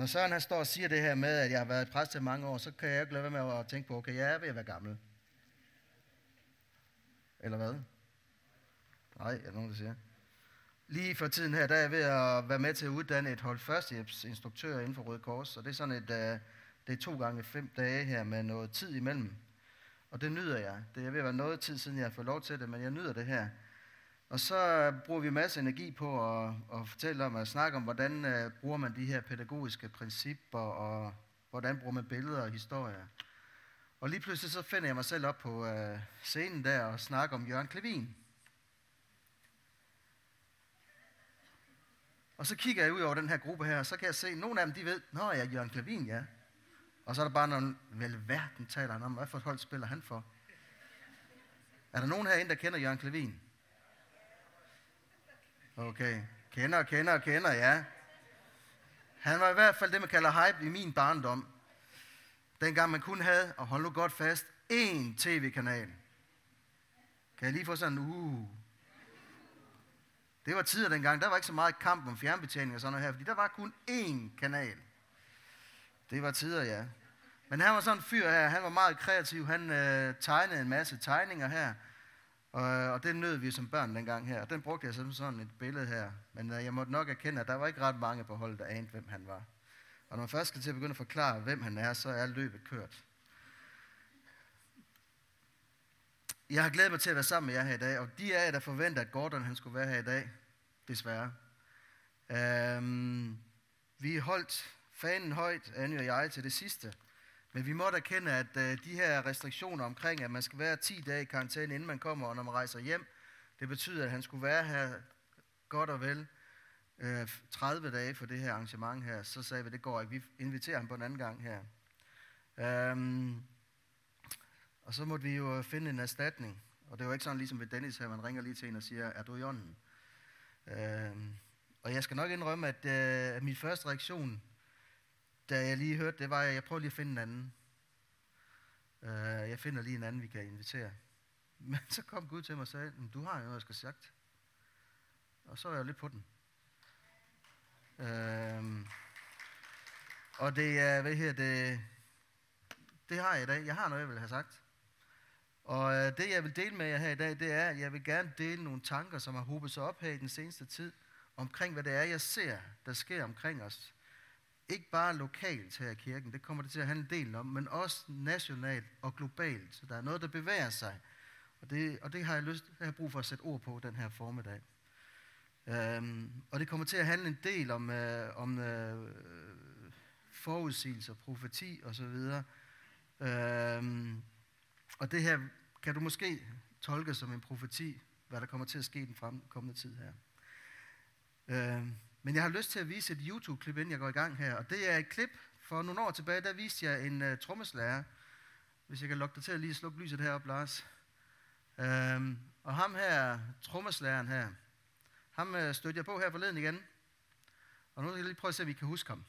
Når Søren han står og siger det her med, at jeg har været præst i mange år, så kan jeg ikke lade være med at tænke på, okay, jeg er ved at være gammel. Eller hvad? Nej, er der nogen, der siger. Lige for tiden her, der er jeg ved at være med til at uddanne et hold førstehjælpsinstruktør inden for Røde Kors. Og det er sådan et, uh, det er to gange fem dage her med noget tid imellem. Og det nyder jeg. Det er ved at være noget tid siden, jeg har fået lov til det, men jeg nyder det her. Og så øh, bruger vi masser masse energi på at, at fortælle om, at snakke om, hvordan uh, bruger man de her pædagogiske principper, og hvordan bruger man billeder og historier. Og lige pludselig så finder jeg mig selv op på uh, scenen der og snakker om Jørgen Klevin. Og så kigger jeg ud over den her gruppe her, og så kan jeg se, at nogle af dem, de ved, Nå ja, Jørgen Klevin, ja. Og så er der bare nogle, vel verden taler han om, hvad for et hold spiller han for? Er der nogen herinde, der kender Jørgen Klevin? Okay. Kender, kender, kender, ja. Han var i hvert fald det, man kalder hype i min barndom. Dengang man kun havde, og hold nu godt fast, én tv-kanal. Kan jeg lige få sådan, uh, det var tider dengang, der var ikke så meget kamp om fjernbetjening og sådan noget her, fordi der var kun én kanal. Det var tider, ja. Men han var sådan en fyr her, han var meget kreativ, han øh, tegnede en masse tegninger her, og, øh, og den nød vi som børn dengang her, og den brugte jeg som sådan et billede her. Men øh, jeg måtte nok erkende, at der var ikke ret mange på holdet, der anede, hvem han var. Og når man først skal til at begynde at forklare, hvem han er, så er løbet kørt. Jeg har glædet mig til at være sammen med jer her i dag, og de af jer, der forventer, at Gordon han skulle være her i dag, desværre. Øhm, vi holdt fanen højt, Anne og jeg, til det sidste. Men vi måtte erkende, at øh, de her restriktioner omkring, at man skal være 10 dage i karantæne, inden man kommer, og når man rejser hjem, det betyder, at han skulle være her godt og vel øh, 30 dage for det her arrangement her. Så sagde vi, det går ikke. Vi inviterer ham på en anden gang her. Øhm, og så måtte vi jo finde en erstatning. Og det var ikke sådan ligesom ved Dennis her, man ringer lige til en og siger, er du i ånden? Øhm, og jeg skal nok indrømme, at øh, min første reaktion, da jeg lige hørte det, var, jeg, jeg prøver lige at finde en anden. Uh, jeg finder lige en anden, vi kan invitere. Men så kom Gud til mig og sagde, du har jo noget, jeg skal sagt. Og så var jeg lidt på den. Uh, og det er, hvad her, det, det har jeg i dag. Jeg har noget, jeg vil have sagt. Og øh, det, jeg vil dele med jer her i dag, det er, at jeg vil gerne dele nogle tanker, som har hobet sig op her i den seneste tid, omkring hvad det er, jeg ser, der sker omkring os. Ikke bare lokalt her i kirken, det kommer det til at handle en del om, men også nationalt og globalt. Så der er noget, der bevæger sig. Og det, og det har jeg lyst, jeg har brug for at sætte ord på den her formiddag. Øhm, og det kommer til at handle en del om, øh, om øh, forudsigelser, profeti osv. Øhm, og det her kan du måske tolke som en profeti, hvad der kommer til at ske i den fremkommende tid her. Øh, men jeg har lyst til at vise et YouTube-klip, inden jeg går i gang her. Og det er et klip for nogle år tilbage, der viste jeg en uh, trommeslager. Hvis jeg kan lukke dig til at lige slukke lyset heroppe, Lars. Øh, og ham her, trommeslageren her, ham uh, stødte jeg på her forleden igen. Og nu skal jeg lige prøve at se, om vi kan huske ham.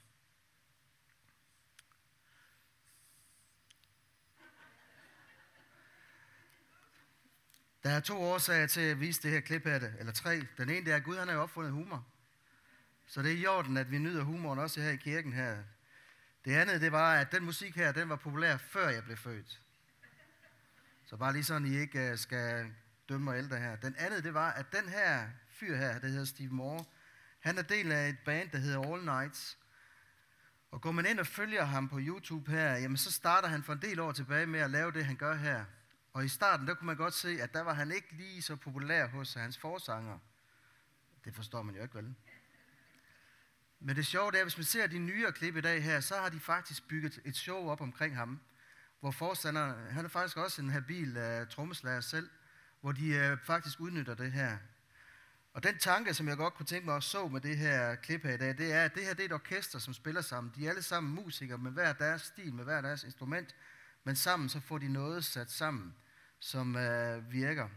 Der er to årsager til at vise det her klip her, eller tre. Den ene det er, at Gud han har jo opfundet humor. Så det er i orden, at vi nyder humoren også her i kirken her. Det andet, det var, at den musik her, den var populær, før jeg blev født. Så bare lige sådan, I ikke øh, skal dømme mig ældre her. Den andet, det var, at den her fyr her, der hedder Steve Moore, han er del af et band, der hedder All Nights. Og går man ind og følger ham på YouTube her, jamen så starter han for en del år tilbage med at lave det, han gør her. Og i starten, der kunne man godt se, at der var han ikke lige så populær hos hans forsanger. Det forstår man jo ikke, vel? Men det sjove det er, hvis man ser de nyere klip i dag her, så har de faktisk bygget et show op omkring ham, hvor forstanderen, han er faktisk også en habil uh, trommeslager selv, hvor de uh, faktisk udnytter det her. Og den tanke, som jeg godt kunne tænke mig at så med det her klip her i dag, det er, at det her det er et orkester, som spiller sammen. De er alle sammen musikere med hver deres stil, med hver deres instrument, men sammen så får de noget sat sammen, som uh, virker.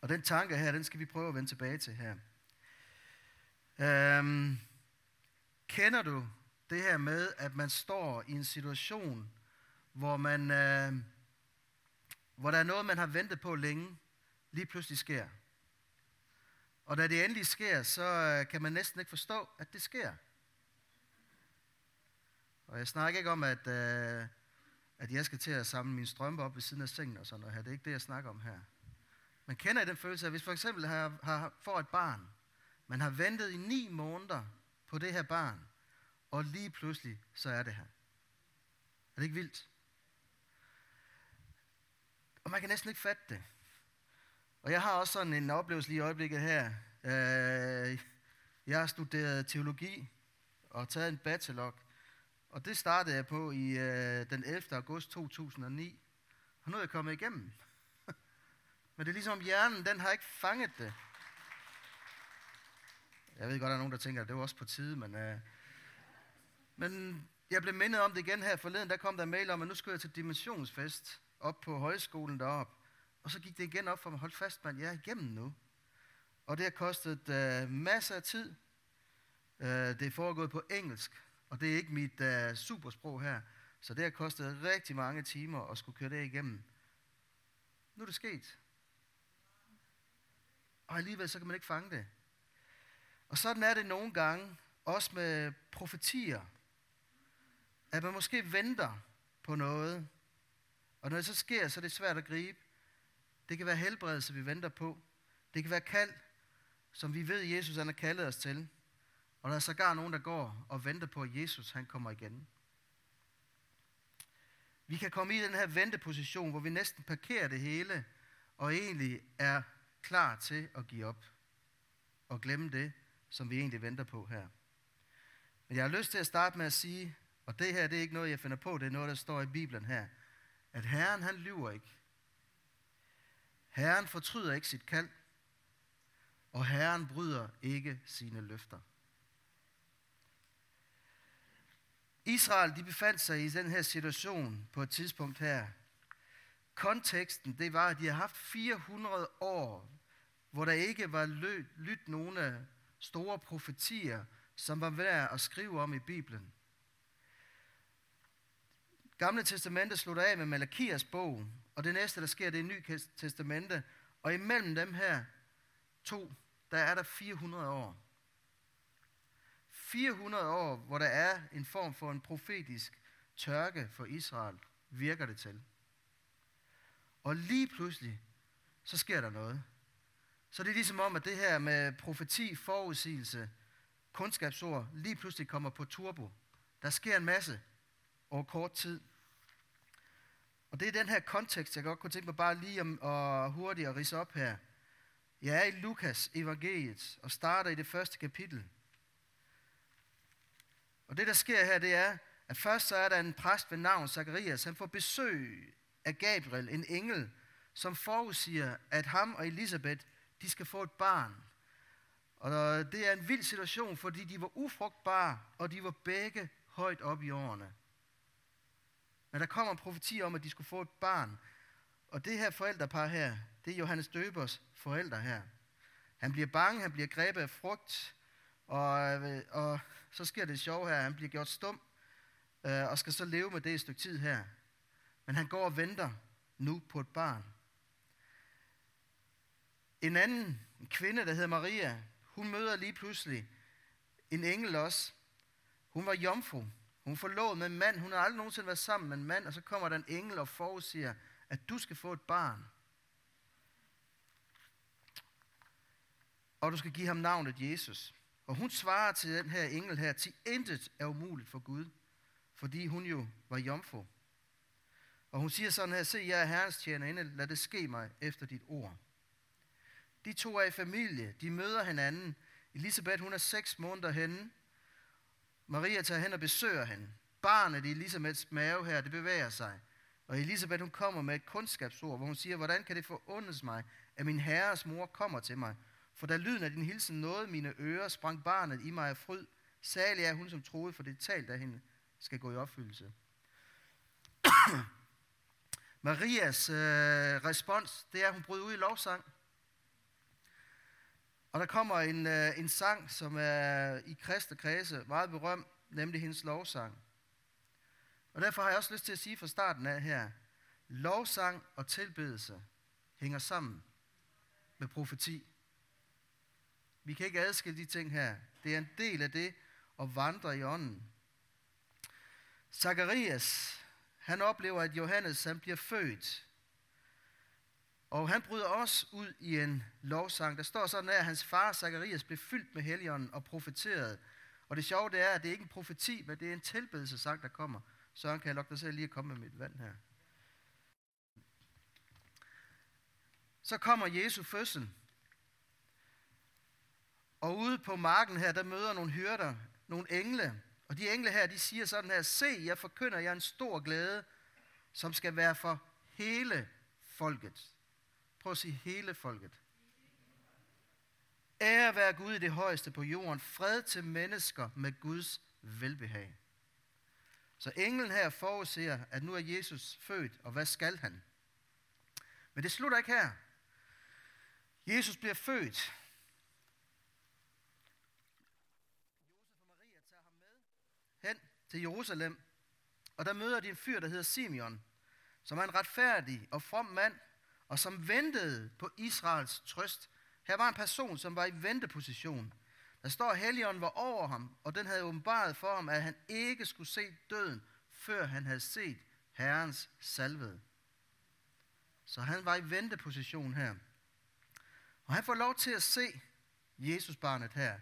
Og den tanke her, den skal vi prøve at vende tilbage til her. Um, kender du det her med, at man står i en situation, hvor man, øh, hvor der er noget, man har ventet på længe, lige pludselig sker. Og da det endelig sker, så øh, kan man næsten ikke forstå, at det sker. Og jeg snakker ikke om, at, øh, at jeg skal til at samle mine strømper op ved siden af sengen og sådan noget her. Det er ikke det, jeg snakker om her. Man kender den følelse at hvis for eksempel har, har, får et barn, man har ventet i ni måneder på det her barn, og lige pludselig, så er det her. Er det ikke vildt? Og man kan næsten ikke fatte det. Og jeg har også sådan en oplevelse lige i øjeblikket her. Øh, jeg har studeret teologi og taget en bachelor. Og det startede jeg på i øh, den 11. august 2009. Og nu er jeg kommet igennem. Men det er ligesom hjernen, den har ikke fanget det. Jeg ved godt, der er nogen, der tænker, at det var også på tide, men... Øh, men jeg blev mindet om det igen her forleden. Der kom der en mail om, at nu skulle jeg til dimensionsfest op på højskolen deroppe. Og så gik det igen op for mig, hold fast, man, jeg er igennem nu. Og det har kostet øh, masser af tid. Øh, det er foregået på engelsk, og det er ikke mit øh, supersprog her. Så det har kostet rigtig mange timer at skulle køre det igennem. Nu er det sket. Og alligevel så kan man ikke fange det. Og sådan er det nogle gange, også med profetier, at man måske venter på noget, og når det så sker, så er det svært at gribe. Det kan være helbredelse, vi venter på. Det kan være kald, som vi ved, Jesus han har kaldet os til. Og der er sågar nogen, der går og venter på, at Jesus han kommer igen. Vi kan komme i den her venteposition, hvor vi næsten parkerer det hele, og egentlig er klar til at give op. Og glemme det, som vi egentlig venter på her. Men jeg har lyst til at starte med at sige, og det her det er ikke noget, jeg finder på, det er noget, der står i Bibelen her, at Herren han lyver ikke. Herren fortryder ikke sit kald, og Herren bryder ikke sine løfter. Israel de befandt sig i den her situation på et tidspunkt her. Konteksten det var, at de har haft 400 år, hvor der ikke var lyttet nogen af store profetier, som var værd at skrive om i Bibelen. Gamle testamente slutter af med Malakias bog, og det næste, der sker, det er Ny Testamente. Og imellem dem her to, der er der 400 år. 400 år, hvor der er en form for en profetisk tørke for Israel, virker det til. Og lige pludselig, så sker der noget. Så det er ligesom om, at det her med profeti, forudsigelse, kundskabsord, lige pludselig kommer på turbo. Der sker en masse over kort tid. Og det er den her kontekst, jeg godt kunne tænke mig bare lige om, og hurtigt at rise op her. Jeg er i Lukas evangeliet og starter i det første kapitel. Og det, der sker her, det er, at først så er der en præst ved navn Zacharias. Han får besøg af Gabriel, en engel, som forudsiger, at ham og Elisabeth, de skal få et barn. Og øh, det er en vild situation, fordi de var ufrugtbare, og de var begge højt op i årene. Men der kommer en profeti om, at de skulle få et barn. Og det her forældrepar her, det er Johannes Døbers forældre her. Han bliver bange, han bliver grebet af frugt, og, øh, og så sker det sjov her, han bliver gjort stum, øh, og skal så leve med det et stykke tid her. Men han går og venter nu på et barn. En anden en kvinde, der hedder Maria, hun møder lige pludselig en engel også. Hun var jomfru. Hun forlod med en mand. Hun har aldrig nogensinde været sammen med en mand, og så kommer der en engel og forudsiger, at du skal få et barn. Og du skal give ham navnet Jesus. Og hun svarer til den her engel her, til intet er umuligt for Gud, fordi hun jo var jomfru. Og hun siger sådan her, se, jeg er herrens tjenerinde, lad det ske mig efter dit ord. De to er i familie, de møder hinanden. Elisabeth, hun er seks måneder henne, Maria tager hen og besøger hende. Barnet i Elisabeths mave her, det bevæger sig. Og Elisabeth, hun kommer med et kundskabsord, hvor hun siger, hvordan kan det forundes mig, at min herres mor kommer til mig? For da lyden af din hilsen nåede mine ører, sprang barnet i mig af fryd. Særlig er hun, som troede, for det talt af hende skal gå i opfyldelse. Marias øh, respons, det er, at hun bryder ud i lovsang. Og der kommer en, øh, en sang, som er i kristne kredse meget berømt, nemlig hendes lovsang. Og derfor har jeg også lyst til at sige fra starten af her, lovsang og tilbedelse hænger sammen med profeti. Vi kan ikke adskille de ting her. Det er en del af det at vandre i ånden. Zacharias, han oplever, at Johannes han bliver født. Og han bryder også ud i en lovsang. Der står sådan, at hans far Zakarias blev fyldt med helligånden og profeterede. Og det sjove det er, at det er ikke en profeti, men det er en tilbedelsesang, der kommer. Så han kan jeg lukke dig selv lige at komme med mit vand her. Så kommer Jesu fødsel. Og ude på marken her, der møder nogle hyrder, nogle engle. Og de engle her, de siger sådan her, se, jeg forkynder jer en stor glæde, som skal være for hele folket. Prøv at sige hele folket. Ære være Gud i det højeste på jorden. Fred til mennesker med Guds velbehag. Så englen her forudser, at nu er Jesus født, og hvad skal han? Men det slutter ikke her. Jesus bliver født. Josef og Maria tager ham med hen til Jerusalem, og der møder de en fyr, der hedder Simeon, som er en retfærdig og from mand, og som ventede på Israels trøst. Her var en person, som var i venteposition. Der står, at Helligånden var over ham, og den havde åbenbaret for ham, at han ikke skulle se døden, før han havde set Herrens salvede. Så han var i venteposition her. Og han får lov til at se Jesusbarnet her.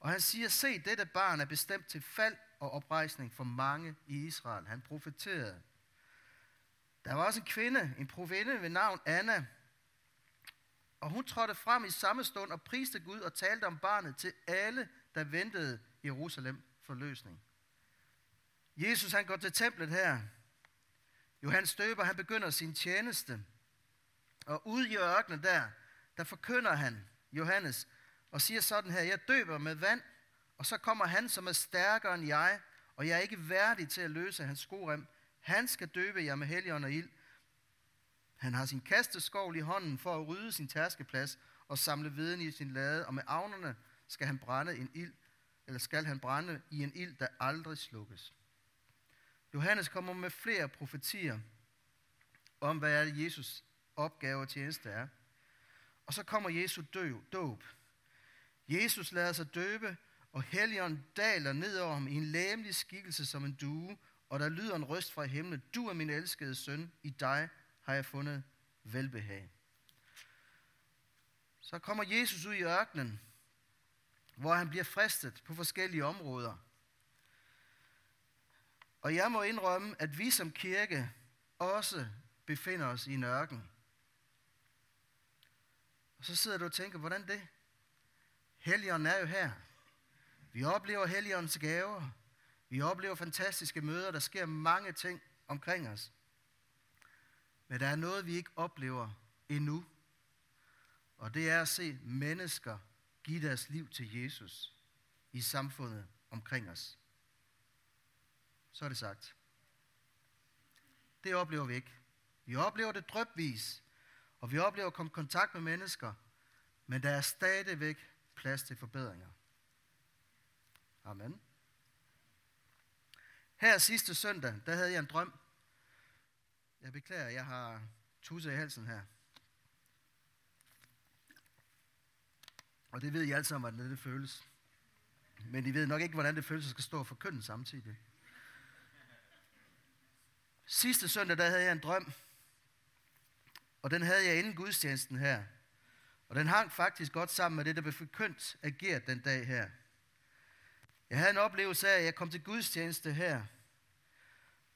Og han siger, se, dette barn er bestemt til fald og oprejsning for mange i Israel. Han profeterede. Der var også en kvinde, en provinde ved navn Anna, og hun trådte frem i samme stund og priste Gud og talte om barnet til alle, der ventede Jerusalem for løsning. Jesus han går til templet her. Johannes Støber han begynder sin tjeneste. Og ude i ørkenen der, der forkynder han, Johannes, og siger sådan her, jeg døber med vand, og så kommer han, som er stærkere end jeg, og jeg er ikke værdig til at løse hans skorem. Han skal døbe jer med helligånd og ild. Han har sin kasteskovl i hånden for at rydde sin tærskeplads og samle viden i sin lade, og med avnerne skal han brænde en ild, eller skal han brænde i en ild, der aldrig slukkes. Johannes kommer med flere profetier om, hvad Jesus opgave og tjeneste er. Og så kommer Jesu døb. dåb. Jesus lader sig døbe, og Helligånden daler ned over ham i en læmelig skikkelse som en due, og der lyder en røst fra himlen, du er min elskede søn, i dig har jeg fundet velbehag. Så kommer Jesus ud i ørkenen, hvor han bliver fristet på forskellige områder. Og jeg må indrømme, at vi som kirke også befinder os i en ørken. Og så sidder du og tænker, hvordan det? Helligånden er jo her. Vi oplever Helligåndens gaver. Vi oplever fantastiske møder. Der sker mange ting omkring os. Men der er noget, vi ikke oplever endnu. Og det er at se mennesker give deres liv til Jesus i samfundet omkring os. Så er det sagt. Det oplever vi ikke. Vi oplever det drøbvis, og vi oplever at komme i kontakt med mennesker, men der er stadigvæk plads til forbedringer. Amen. Her sidste søndag, der havde jeg en drøm. Jeg beklager, jeg har tusse i halsen her. Og det ved I alle sammen, hvordan det føles. Men I ved nok ikke, hvordan det føles at skal stå og forkynde samtidig. Sidste søndag, der havde jeg en drøm. Og den havde jeg inden gudstjenesten her. Og den hang faktisk godt sammen med det, der blev forkyndt ageret den dag her. Jeg havde en oplevelse af, at jeg kom til gudstjeneste her,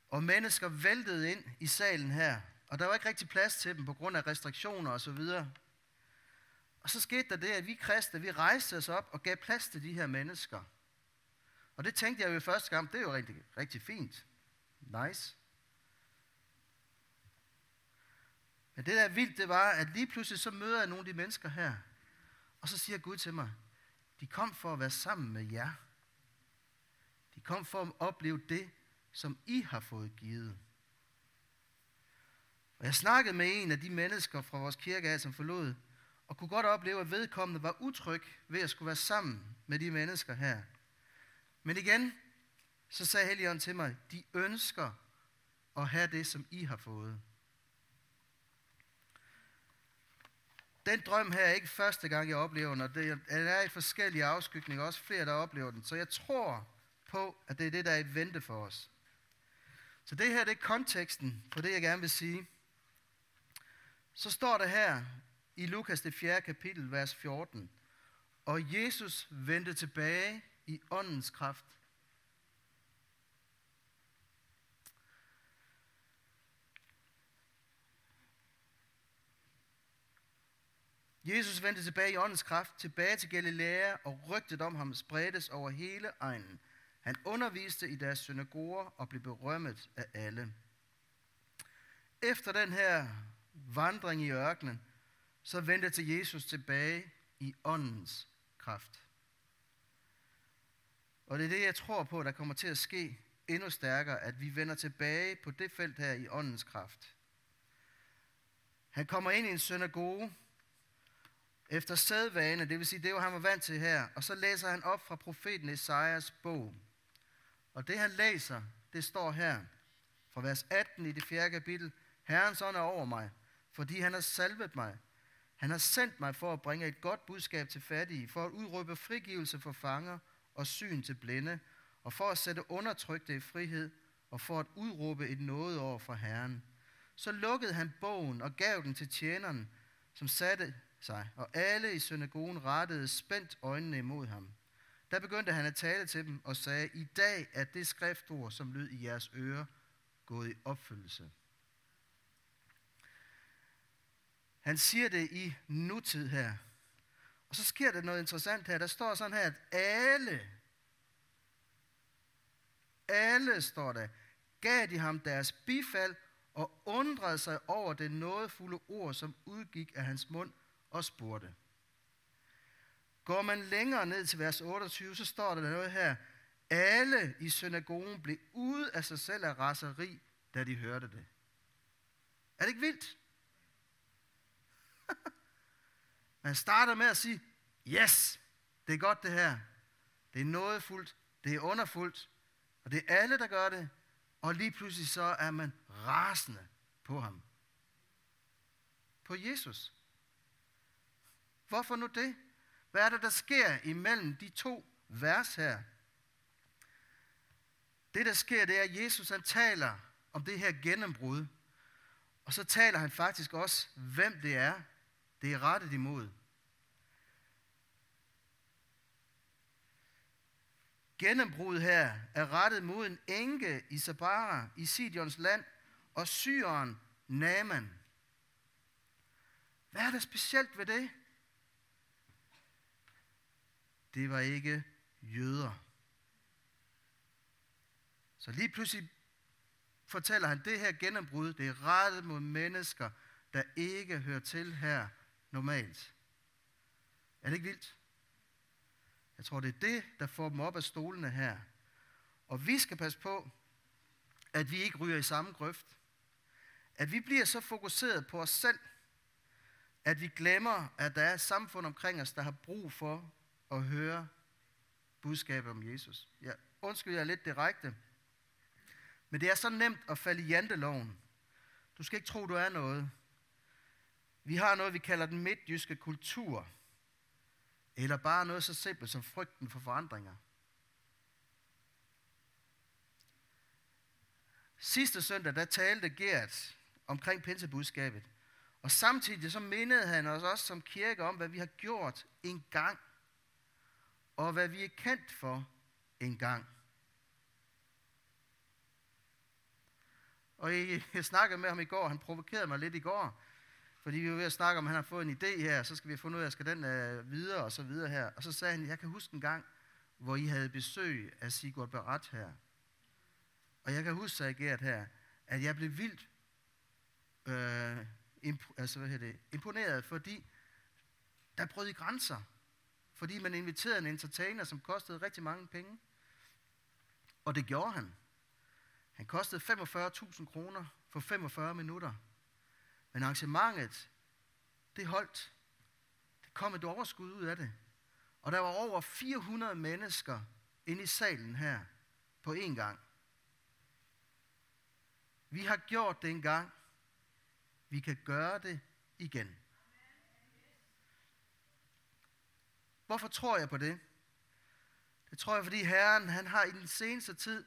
og mennesker væltede ind i salen her, og der var ikke rigtig plads til dem på grund af restriktioner og så videre. Og så skete der det, at vi kristne, vi rejste os op og gav plads til de her mennesker. Og det tænkte jeg jo første gang, det er jo rigtig, rigtig fint. Nice. Men det der vildt, det var, at lige pludselig så møder jeg nogle af de mennesker her. Og så siger Gud til mig, de kom for at være sammen med jer. De kom for at opleve det, som I har fået givet. Og jeg snakkede med en af de mennesker fra vores kirke, som forlod, og kunne godt opleve, at vedkommende var utryg ved at skulle være sammen med de mennesker her. Men igen, så sagde Helligånden til mig, de ønsker at have det, som I har fået. Den drøm her er ikke første gang, jeg oplever den, og det er i forskellige afskygninger, også flere, der oplever den. Så jeg tror på, at det er det, der er et vente for os. Så det her det er konteksten på det, jeg gerne vil sige. Så står der her i Lukas det 4. kapitel, vers 14. Og Jesus vendte tilbage i åndens kraft. Jesus vendte tilbage i åndens kraft, tilbage til Galilea, og rygtet om ham spredtes over hele egnen. Han underviste i deres synagoger og blev berømmet af alle. Efter den her vandring i ørkenen, så vendte til Jesus tilbage i åndens kraft. Og det er det, jeg tror på, der kommer til at ske endnu stærkere, at vi vender tilbage på det felt her i åndens kraft. Han kommer ind i en synagoge, efter sædvane, det vil sige, det var han var vant til her, og så læser han op fra profeten Esajas bog. Og det han læser, det står her, fra vers 18 i det fjerde kapitel. Herrens ånd er over mig, fordi han har salvet mig. Han har sendt mig for at bringe et godt budskab til fattige, for at udråbe frigivelse for fanger og syn til blinde, og for at sætte undertrykte i frihed, og for at udråbe et noget over for Herren. Så lukkede han bogen og gav den til tjeneren, som satte sig, og alle i synagogen rettede spændt øjnene imod ham. Der begyndte han at tale til dem og sagde, i dag er det skriftord, som lød i jeres ører, gået i opfyldelse. Han siger det i nutid her. Og så sker der noget interessant her. Der står sådan her, at alle, alle står der, gav de ham deres bifald og undrede sig over det nådefulde ord, som udgik af hans mund og spurgte. Går man længere ned til vers 28, så står der noget her. Alle i synagogen blev ude af sig selv af raseri, da de hørte det. Er det ikke vildt? Man starter med at sige, yes, det er godt det her. Det er nådefuldt, det er underfuldt, og det er alle, der gør det. Og lige pludselig så er man rasende på ham. På Jesus. Hvorfor nu det? Hvad er det, der sker imellem de to vers her? Det, der sker, det er, at Jesus han taler om det her gennembrud. Og så taler han faktisk også, hvem det er, det er rettet imod. Gennembrud her er rettet mod en enke i Sabara i Sidons land og syren Naman. Hvad er der specielt ved det? Det var ikke jøder. Så lige pludselig fortæller han, det her gennembrud, det er rettet mod mennesker, der ikke hører til her normalt. Er det ikke vildt? Jeg tror, det er det, der får dem op af stolene her. Og vi skal passe på, at vi ikke ryger i samme grøft. At vi bliver så fokuseret på os selv, at vi glemmer, at der er et samfund omkring os, der har brug for at høre budskabet om Jesus. Jeg undskyld, jeg er lidt direkte. Men det er så nemt at falde i janteloven. Du skal ikke tro, du er noget. Vi har noget, vi kalder den midtjyske kultur. Eller bare noget så simpelt som frygten for forandringer. Sidste søndag, der talte Gert omkring pinsebudskabet. Og samtidig så mindede han os også som kirke om, hvad vi har gjort en gang og hvad vi er kendt for engang. Og jeg snakkede med ham i går, han provokerede mig lidt i går, fordi vi var ved at snakke om, at han har fået en idé her, så skal vi have fundet ud af, skal den øh, videre og så videre her. Og så sagde han, jeg kan huske en gang, hvor I havde besøg af Sigurd Barat her. Og jeg kan huske, sagde Gert her, at jeg blev vildt øh, imp- altså, hvad det, imponeret, fordi der brød I grænser fordi man inviterede en entertainer, som kostede rigtig mange penge. Og det gjorde han. Han kostede 45.000 kroner for 45 minutter. Men arrangementet, det holdt. Det kom et overskud ud af det. Og der var over 400 mennesker inde i salen her på én gang. Vi har gjort det en gang. Vi kan gøre det igen. Hvorfor tror jeg på det? Det tror jeg, fordi Herren han har i den seneste tid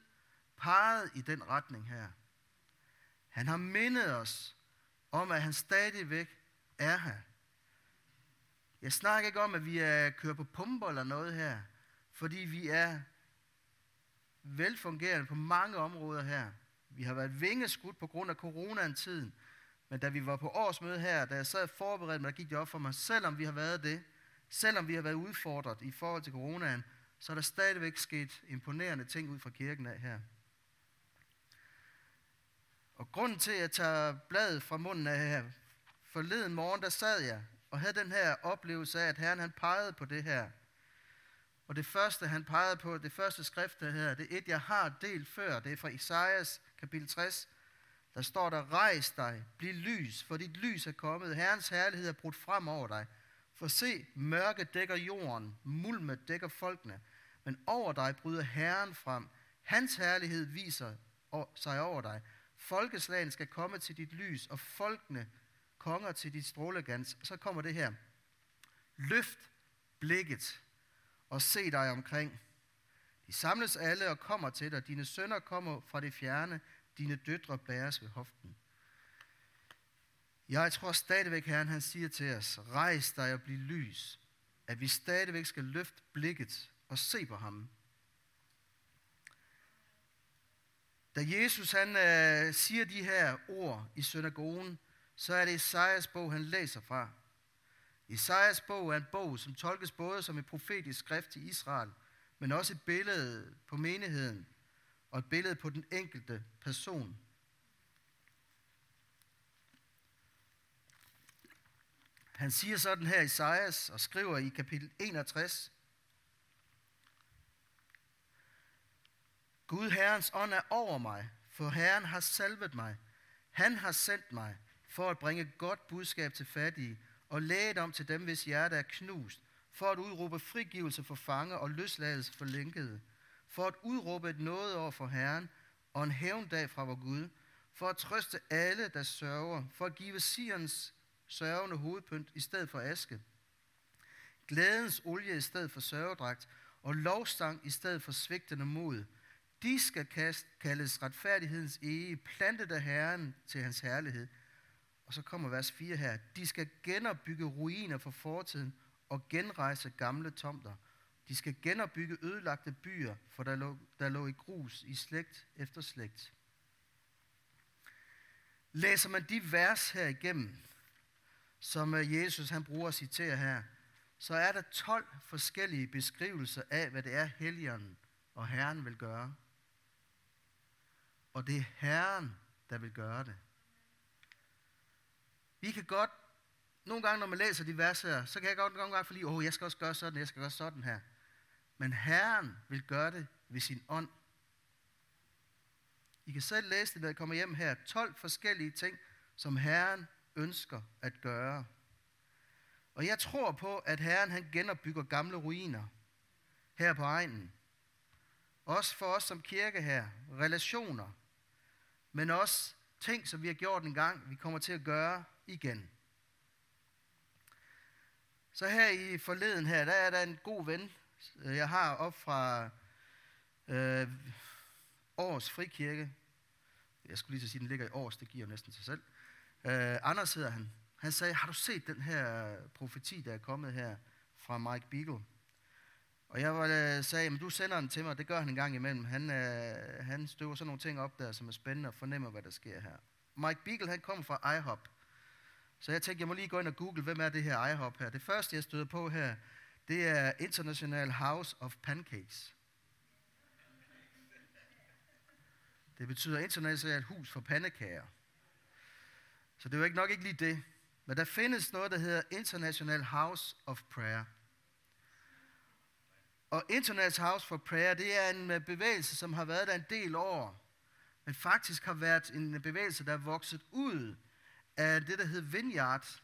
peget i den retning her. Han har mindet os om, at han stadigvæk er her. Jeg snakker ikke om, at vi er kører på pumper eller noget her, fordi vi er velfungerende på mange områder her. Vi har været vingeskudt på grund af coronaen-tiden, men da vi var på årsmøde her, da jeg sad forberedt mig, der gik det op for mig, selvom vi har været det, selvom vi har været udfordret i forhold til coronaen, så er der stadigvæk sket imponerende ting ud fra kirken af her. Og grunden til, at jeg tager bladet fra munden af her, forleden morgen, der sad jeg og havde den her oplevelse af, at Herren han pegede på det her. Og det første, han pegede på, det første skrift, der hedder, det er et, jeg har delt før. Det er fra Isaias kapitel 60. Der står der, rejs dig, bliv lys, for dit lys er kommet. Herrens herlighed er brudt frem over dig. For se, mørke dækker jorden, mulme dækker folkene. Men over dig bryder Herren frem. Hans herlighed viser sig over dig. Folkeslagen skal komme til dit lys, og folkene konger til dit strålegans. Så kommer det her. Løft blikket og se dig omkring. De samles alle og kommer til dig. Dine sønner kommer fra det fjerne. Dine døtre bæres ved hoften. Jeg tror stadigvæk, Herren han siger til os, rejs dig og bliv lys. At vi stadigvæk skal løfte blikket og se på ham. Da Jesus han øh, siger de her ord i synagogen, så er det Isaias bog, han læser fra. Isaias bog er en bog, som tolkes både som et profetisk skrift til Israel, men også et billede på menigheden og et billede på den enkelte person. Han siger sådan her i Isaias og skriver i kapitel 61, Gud Herrens ånd er over mig, for Herren har salvet mig. Han har sendt mig for at bringe godt budskab til fattige og lægedom til dem, hvis hjerte er knust, for at udråbe frigivelse for fange og løsladelse for lænkede, for at udråbe et noget over for Herren og en hævndag fra vor Gud, for at trøste alle, der sørger, for at give Sions sørgende hovedpynt i stedet for aske, glædens olie i stedet for sørgedragt, og lovstang i stedet for svigtende mod. De skal kaldes retfærdighedens ege, plantet af Herren til hans herlighed. Og så kommer vers 4 her. De skal genopbygge ruiner fra fortiden og genrejse gamle tomter. De skal genopbygge ødelagte byer, for der lå, der lå i grus i slægt efter slægt. Læser man de vers her igennem, som øh, Jesus han bruger at citere her, så er der 12 forskellige beskrivelser af, hvad det er, Helligånden og Herren vil gøre. Og det er Herren, der vil gøre det. Vi kan godt, nogle gange når man læser de vers her, så kan jeg godt nogle gange forlige, åh, oh, jeg skal også gøre sådan, jeg skal gøre sådan her. Men Herren vil gøre det ved sin ånd. I kan selv læse det, når I kommer hjem her. 12 forskellige ting, som Herren ønsker at gøre. Og jeg tror på, at Herren han genopbygger gamle ruiner her på egnen. Også for os som kirke her. Relationer. Men også ting, som vi har gjort en gang, vi kommer til at gøre igen. Så her i forleden her, der er der en god ven, jeg har op fra øh, Års Frikirke. Jeg skulle lige så sige, at den ligger i Års, det giver næsten sig selv. Øh, Anders hedder han. Han sagde, har du set den her øh, profeti, der er kommet her fra Mike Beagle? Og jeg var, uh, sagde, men du sender den til mig, det gør han en gang imellem. Han, uh, han støver sådan nogle ting op der, som er spændende og fornemmer, hvad der sker her. Mike Beagle, han kommer fra IHOP. Så jeg tænkte, jeg må lige gå ind og google, hvem er det her IHOP her. Det første, jeg støder på her, det er International House of Pancakes. Det betyder internationalt hus for pandekager. Så det var ikke nok ikke lige det. Men der findes noget, der hedder International House of Prayer. Og International House for Prayer, det er en øh, bevægelse, som har været der en del år. Men faktisk har været en øh, bevægelse, der er vokset ud af det, der hed Vineyard,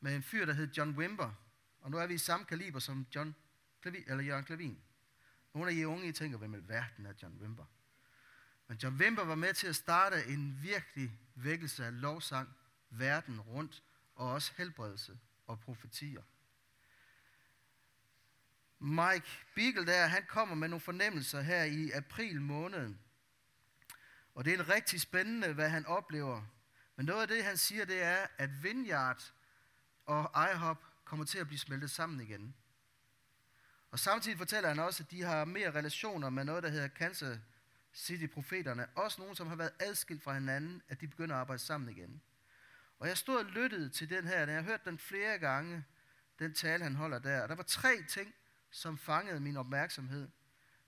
med en fyr, der hed John Wimber. Og nu er vi i samme kaliber som John Clavin, eller Jørgen Klavin. Nogle af jer unge, I tænker, hvem i verden er John Wimber? Men John Wimber var med til at starte en virkelig vækkelse af lovsang verden rundt, og også helbredelse og profetier. Mike Beagle der, han kommer med nogle fornemmelser her i april måned. Og det er rigtig spændende, hvad han oplever. Men noget af det, han siger, det er, at Vineyard og IHOP kommer til at blive smeltet sammen igen. Og samtidig fortæller han også, at de har mere relationer med noget, der hedder Kansas de profeterne, Også nogen, som har været adskilt fra hinanden, at de begynder at arbejde sammen igen. Og jeg stod og lyttede til den her, og jeg hørte den flere gange, den tale, han holder der. Og der var tre ting, som fangede min opmærksomhed.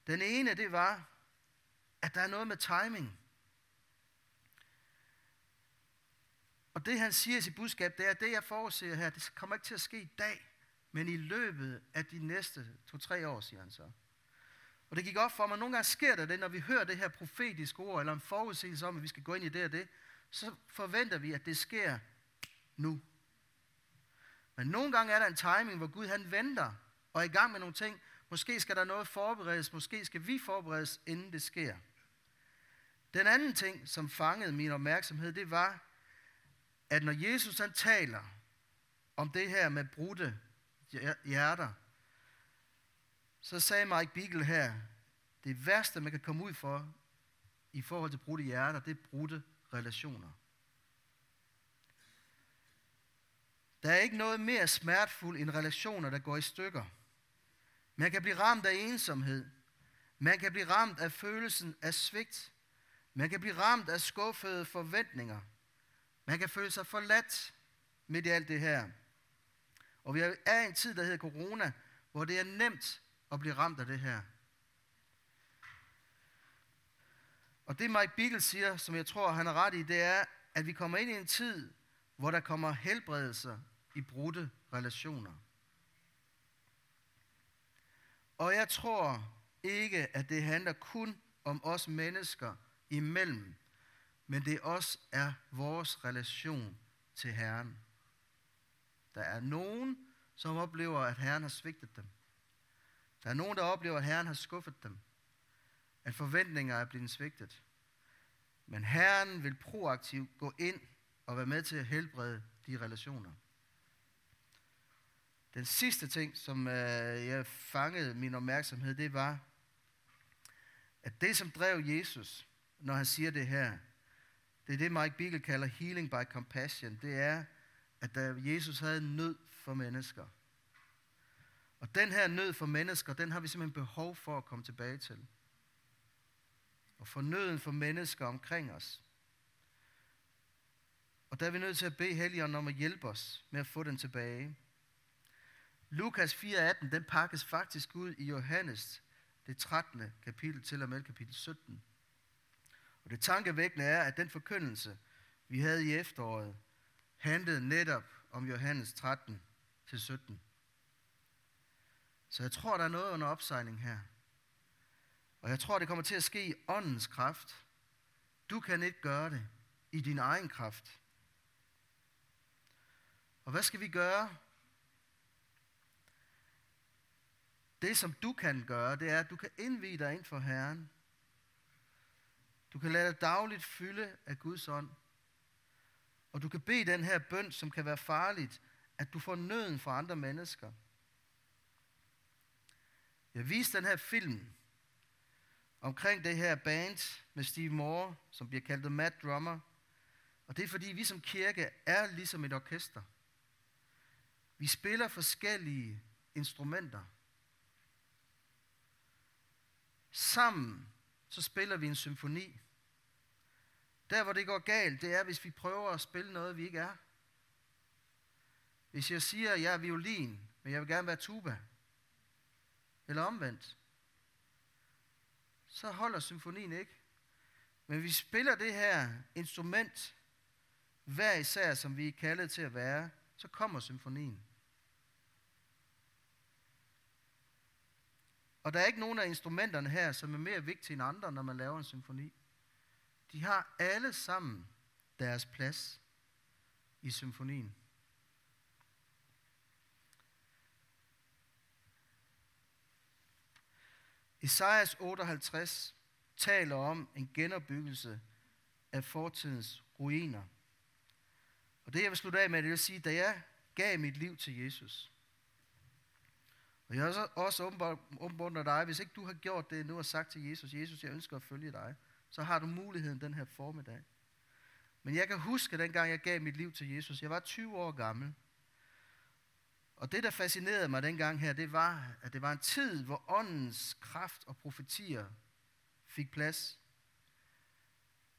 Den ene, det var, at der er noget med timing. Og det han siger i sit budskab, det er, at det jeg forudser her, det kommer ikke til at ske i dag, men i løbet af de næste to-tre år, siger han så. Og det gik op for mig, nogle gange sker der det, når vi hører det her profetiske ord, eller en forudsigelse om, at vi skal gå ind i det og det, så forventer vi, at det sker nu. Men nogle gange er der en timing, hvor Gud han venter og er i gang med nogle ting. Måske skal der noget forberedes, måske skal vi forberedes, inden det sker. Den anden ting, som fangede min opmærksomhed, det var, at når Jesus han taler om det her med brudte hjerter, så sagde Mike Beagle her, det værste, man kan komme ud for i forhold til brudte hjerter, det er brudte relationer. Der er ikke noget mere smertefuldt end relationer, der går i stykker. Man kan blive ramt af ensomhed. Man kan blive ramt af følelsen af svigt. Man kan blive ramt af skuffede forventninger. Man kan føle sig forladt midt i alt det her. Og vi er i en tid, der hedder corona, hvor det er nemt at blive ramt af det her. Og det Mike Beagle siger, som jeg tror, han er ret i, det er, at vi kommer ind i en tid, hvor der kommer helbredelser i brudte relationer. Og jeg tror ikke, at det handler kun om os mennesker imellem, men det også er vores relation til Herren. Der er nogen, som oplever, at Herren har svigtet dem. Der er nogen, der oplever, at Herren har skuffet dem. At forventninger er blevet svigtet. Men Herren vil proaktivt gå ind og være med til at helbrede de relationer. Den sidste ting, som øh, jeg fangede min opmærksomhed, det var, at det, som drev Jesus, når han siger det her, det er det, Mike Beagle kalder healing by compassion. Det er, at da Jesus havde nød for mennesker. Og den her nød for mennesker, den har vi simpelthen behov for at komme tilbage til. Og for nøden for mennesker omkring os. Og der er vi nødt til at bede Helligånden om at hjælpe os med at få den tilbage. Lukas 4:18, den pakkes faktisk ud i Johannes, det 13. kapitel til og med kapitel 17. Og det tankevækkende er, at den forkyndelse, vi havde i efteråret, handlede netop om Johannes 13 til 17. Så jeg tror, der er noget under opsejling her. Og jeg tror, det kommer til at ske i åndens kraft. Du kan ikke gøre det i din egen kraft. Og hvad skal vi gøre? Det, som du kan gøre, det er, at du kan indvide dig ind for Herren. Du kan lade dig dagligt fylde af Guds ånd. Og du kan bede den her bøn, som kan være farligt, at du får nøden fra andre mennesker. Jeg viste den her film omkring det her band med Steve Moore, som bliver kaldt Mad Drummer. Og det er fordi, vi som kirke er ligesom et orkester. Vi spiller forskellige instrumenter. Sammen så spiller vi en symfoni. Der, hvor det går galt, det er, hvis vi prøver at spille noget, vi ikke er. Hvis jeg siger, at jeg er violin, men jeg vil gerne være tuba, eller omvendt, så holder symfonien ikke. Men vi spiller det her instrument, hver især, som vi er kaldet til at være, så kommer symfonien. Og der er ikke nogen af instrumenterne her, som er mere vigtige end andre, når man laver en symfoni. De har alle sammen deres plads i symfonien. Esajas 58 taler om en genopbyggelse af fortidens ruiner. Og det jeg vil slutte af med, det vil sige, da jeg gav mit liv til Jesus, Og jeg har også åbenbart dig, hvis ikke du har gjort det nu og sagt til Jesus, Jesus, jeg ønsker at følge dig, så har du muligheden den her formiddag. Men jeg kan huske, dengang jeg gav mit liv til Jesus, jeg var 20 år gammel. Og det, der fascinerede mig dengang her, det var, at det var en tid, hvor åndens kraft og profetier fik plads.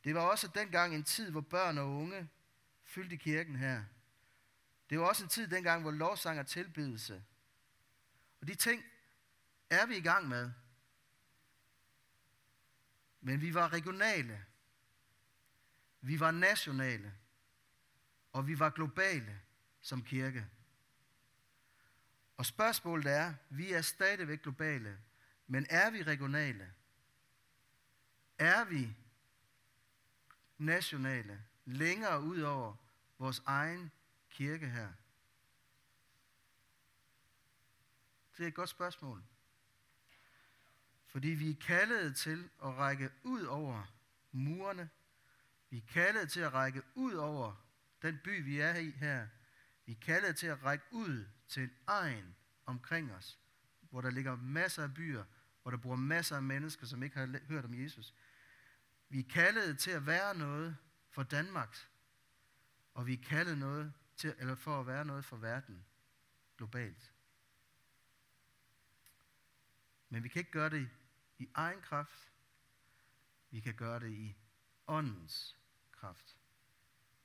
Det var også dengang en tid, hvor børn og unge fyldte kirken her. Det var også en tid dengang, hvor lovsang og tilbedelse. Og de ting er vi i gang med. Men vi var regionale. Vi var nationale. Og vi var globale som kirke. Og spørgsmålet er, vi er stadigvæk globale, men er vi regionale? Er vi nationale, længere ud over vores egen kirke her? Det er et godt spørgsmål. Fordi vi er kaldet til at række ud over murene. Vi er kaldet til at række ud over den by, vi er i her. Vi er kaldet til at række ud til en egen omkring os, hvor der ligger masser af byer, hvor der bor masser af mennesker, som ikke har hørt om Jesus. Vi er kaldet til at være noget for Danmark, og vi er kaldet noget til, eller for at være noget for verden globalt. Men vi kan ikke gøre det i egen kraft. Vi kan gøre det i åndens kraft.